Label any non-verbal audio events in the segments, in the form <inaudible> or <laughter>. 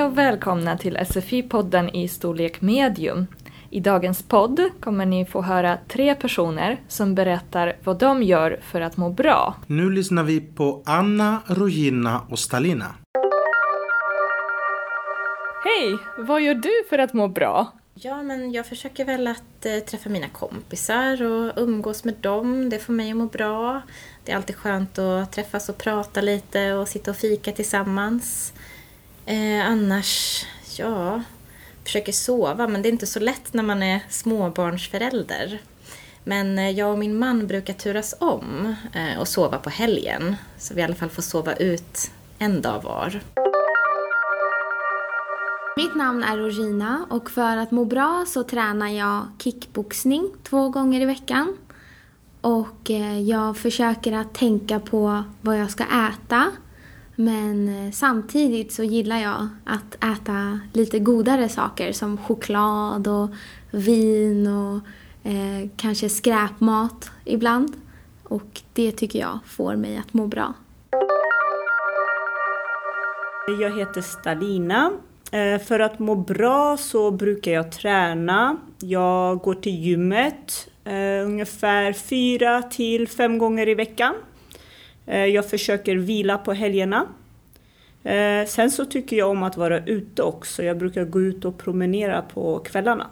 Hej och välkomna till SFI-podden i storlek medium. I dagens podd kommer ni få höra tre personer som berättar vad de gör för att må bra. Nu lyssnar vi på Anna, Rogina och Stalina. Hej! Vad gör du för att må bra? Ja, men jag försöker väl att eh, träffa mina kompisar och umgås med dem. Det får mig att må bra. Det är alltid skönt att träffas och prata lite och sitta och fika tillsammans. Eh, annars, ja, försöker sova, men det är inte så lätt när man är småbarnsförälder. Men eh, jag och min man brukar turas om eh, och sova på helgen, så vi i alla fall får sova ut en dag var. Mitt namn är Regina och för att må bra så tränar jag kickboxning två gånger i veckan. Och eh, jag försöker att tänka på vad jag ska äta. Men eh, samtidigt så gillar jag att äta lite godare saker som choklad och vin och eh, kanske skräpmat ibland. Och det tycker jag får mig att må bra. Jag heter Stalina. Eh, för att må bra så brukar jag träna. Jag går till gymmet eh, ungefär fyra till fem gånger i veckan. Eh, jag försöker vila på helgerna. Eh, sen så tycker jag om att vara ute också. Jag brukar gå ut och promenera på kvällarna.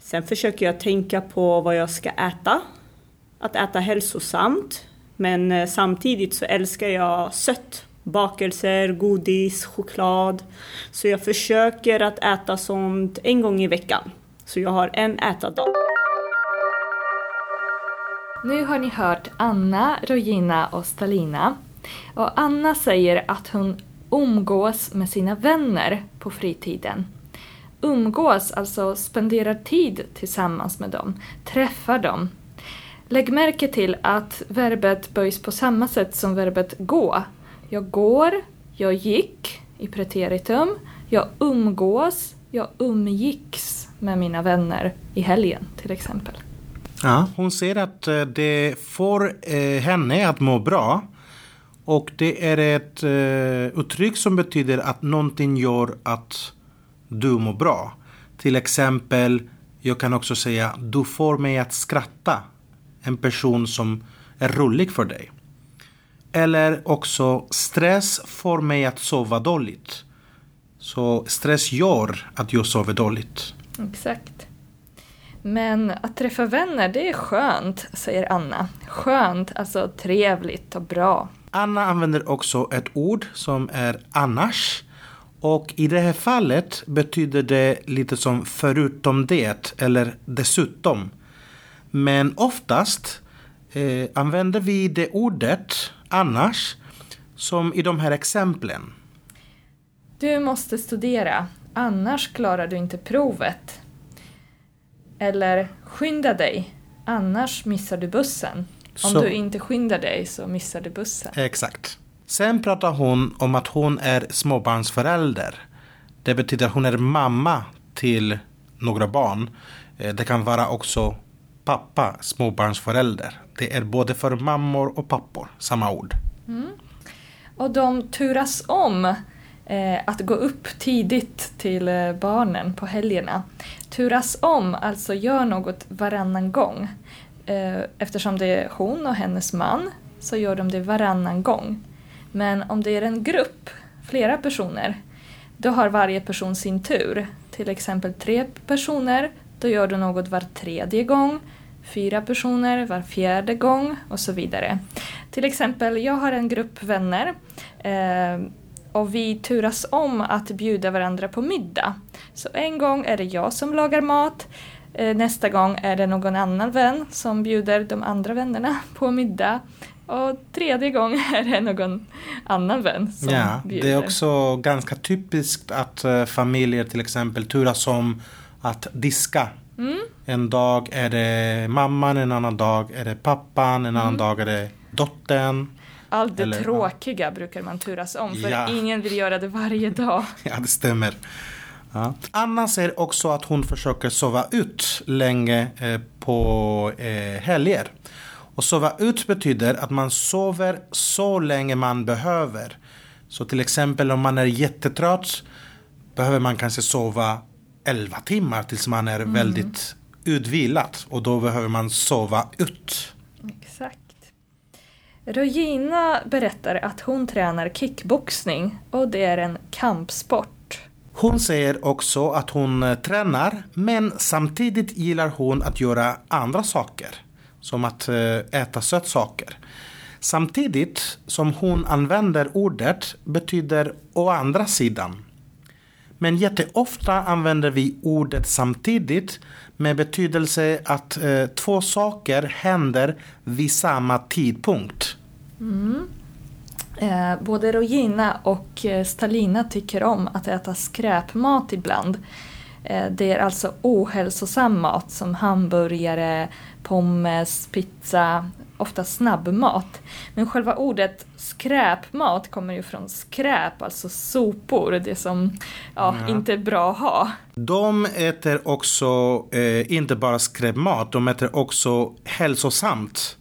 Sen försöker jag tänka på vad jag ska äta. Att äta hälsosamt. Men eh, samtidigt så älskar jag sött bakelser, godis, choklad. Så jag försöker att äta sånt en gång i veckan. Så jag har en ätardag. Nu har ni hört Anna, Rogina och Stalina. Och Anna säger att hon umgås med sina vänner på fritiden. Umgås, alltså spenderar tid tillsammans med dem, träffar dem. Lägg märke till att verbet böjs på samma sätt som verbet gå jag går, jag gick i preteritum, jag umgås, jag umgicks med mina vänner i helgen till exempel. Ja, hon säger att eh, det får eh, henne att må bra. Och det är ett eh, uttryck som betyder att någonting gör att du mår bra. Till exempel, jag kan också säga du får mig att skratta. En person som är rolig för dig. Eller också stress får mig att sova dåligt. Så stress gör att jag sover dåligt. Exakt. Men att träffa vänner, det är skönt, säger Anna. Skönt, alltså trevligt och bra. Anna använder också ett ord som är annars. Och i det här fallet betyder det lite som förutom det eller dessutom. Men oftast eh, använder vi det ordet annars, som i de här exemplen. Du måste studera, annars klarar du inte provet. Eller skynda dig, annars missar du bussen. Om så. du inte skyndar dig så missar du bussen. Exakt. Sen pratar hon om att hon är småbarnsförälder. Det betyder att hon är mamma till några barn. Eh, det kan vara också pappa, småbarnsförälder. Det är både för mammor och pappor, samma ord. Mm. Och de turas om Eh, att gå upp tidigt till eh, barnen på helgerna. Turas om, alltså gör något varannan gång. Eh, eftersom det är hon och hennes man så gör de det varannan gång. Men om det är en grupp, flera personer, då har varje person sin tur. Till exempel tre personer, då gör du något var tredje gång fyra personer var fjärde gång och så vidare. Till exempel, jag har en grupp vänner eh, och vi turas om att bjuda varandra på middag. Så en gång är det jag som lagar mat, eh, nästa gång är det någon annan vän som bjuder de andra vännerna på middag och tredje gången <laughs> är det någon annan vän som ja, bjuder. Det är också ganska typiskt att uh, familjer till exempel turas om att diska Mm. En dag är det mamman, en annan dag är det pappan, en annan mm. dag är det dottern. Allt det Eller, tråkiga ja. brukar man turas om för ja. ingen vill göra det varje dag. <laughs> ja, det stämmer. Ja. Anna säger också att hon försöker sova ut länge eh, på eh, helger. Och sova ut betyder att man sover så länge man behöver. Så till exempel om man är jättetrött behöver man kanske sova 11 timmar tills man är väldigt utvilad. Och då behöver man sova ut. Regina berättar att hon tränar kickboxning och det är en kampsport. Hon säger också att hon eh, tränar men samtidigt gillar hon att göra andra saker. Som att eh, äta sötsaker. Samtidigt som hon använder ordet betyder å andra sidan. Men jätteofta använder vi ordet samtidigt med betydelse att eh, två saker händer vid samma tidpunkt. Eh, både Regina och eh, Stalina tycker om att äta skräpmat ibland. Eh, det är alltså ohälsosam mat som hamburgare, pommes, pizza, ofta snabbmat. Men själva ordet skräpmat kommer ju från skräp, alltså sopor, det som ja, Ja. inte är bra att ha. De äter också eh, inte bara skräpmat, de äter också hälsosamt.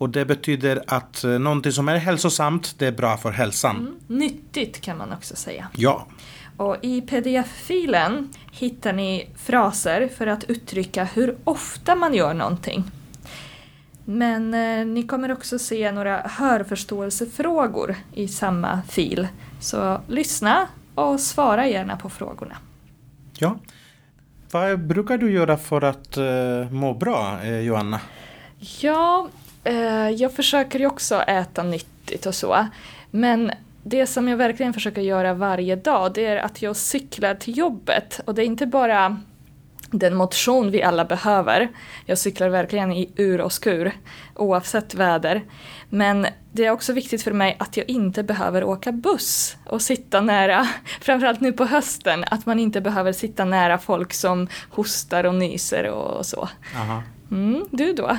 Och det betyder att eh, någonting som är hälsosamt, det är bra för hälsan. Nyttigt kan man också säga. Ja. Och i pdf-filen hittar ni fraser för att uttrycka hur ofta man gör någonting. Men eh, ni kommer också se några hörförståelsefrågor i samma fil. Så lyssna och svara gärna på frågorna. ja. Vad brukar du göra för att eh, må bra, eh, Joanna? Ja, eh, jag försöker ju också äta nyttigt och så. Men det som jag verkligen försöker göra varje dag det är att jag cyklar till jobbet. Och det är inte bara den motion vi alla behöver. Jag cyklar verkligen i ur och skur oavsett väder. Men det är också viktigt för mig att jag inte behöver åka buss och sitta nära, <laughs> framförallt nu på hösten, att man inte behöver sitta nära folk som hostar och nyser och så. Mm, du då?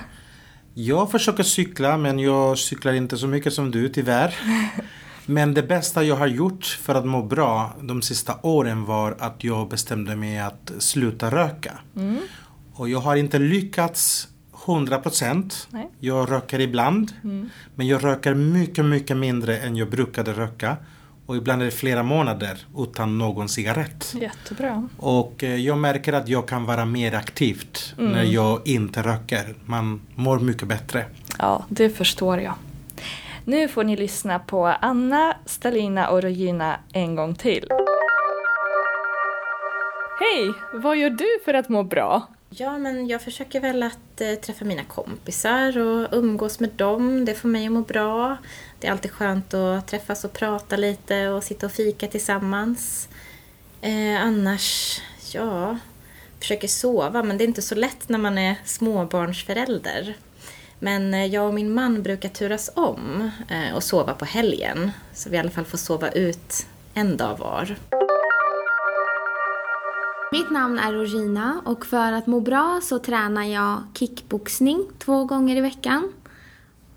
Jag försöker cykla men jag cyklar inte så mycket som du tyvärr. <laughs> Men det bästa jag har gjort för att må bra de sista åren var att jag bestämde mig att sluta röka. Och jag har inte lyckats 100%. Nej. Jag röker ibland. Men jag röker mycket, mycket mindre än jag brukade röka. Och ibland är det flera månader utan någon cigarett. Jättebra. Och eh, jag märker att jag kan vara mer aktivt när jag inte röker. Man mår mycket bättre. Ja, det förstår jag. Nu får ni lyssna på Anna, Stalina och Regina en gång till. Hej! Vad gör du för att må bra? Ja, men jag försöker väl att eh, träffa mina kompisar och umgås med dem. Det får mig att må bra. Det är alltid skönt att träffas och prata lite och sitta och fika tillsammans. Eh, annars, ja, försöker sova, men det är inte så lätt när man är småbarnsförälder. Men eh, jag och min man brukar turas om eh, och sova på helgen. Så vi i alla fall får sova ut en dag var. Mitt namn är Regina och för att må bra så tränar jag kickboxning två gånger i veckan.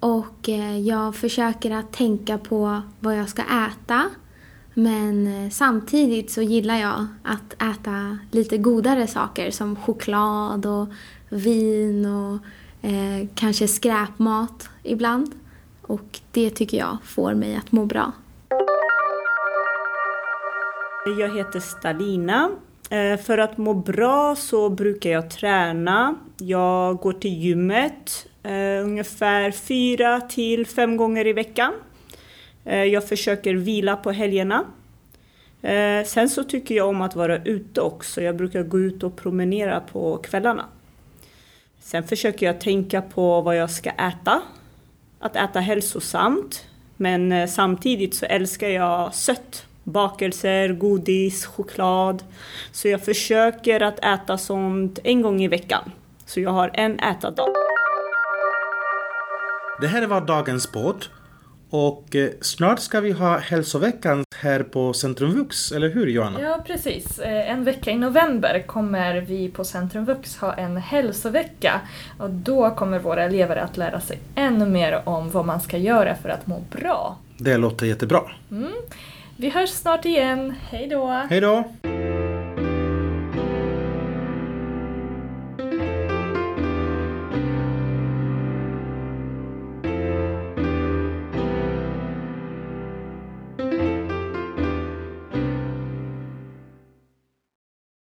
Och eh, jag försöker att tänka på vad jag ska äta. Men eh, samtidigt så gillar jag att äta lite godare saker som choklad och vin och eh, kanske skräpmat ibland. Och det tycker jag får mig att må bra. Jag heter Stalina. Eh, för att må bra så brukar jag träna. Jag går till gymmet eh, ungefär fyra till fem gånger i veckan. Eh, jag försöker vila på helgerna. Sen så tycker jag om att vara ute också. Jag brukar gå ut och promenera på kvällarna. Sen försöker jag tänka på vad jag ska äta. Att äta hälsosamt. Men samtidigt så älskar jag sött. Bakelser, godis, choklad. Så jag försöker att äta sånt en gång i veckan. Så jag har en ätardag. Det här var dagens podd. Och eh, snart ska vi ha hälsoveckan här på Centrum Vux, eller hur Johanna? Ja, precis. Eh, En vecka i november kommer vi på Centrum Vux ha en hälsovecka. Och då kommer våra elever att lära sig ännu mer om vad man ska göra för att må bra. Det låter jättebra. Vi hörs snart igen. Hej då! Hej då!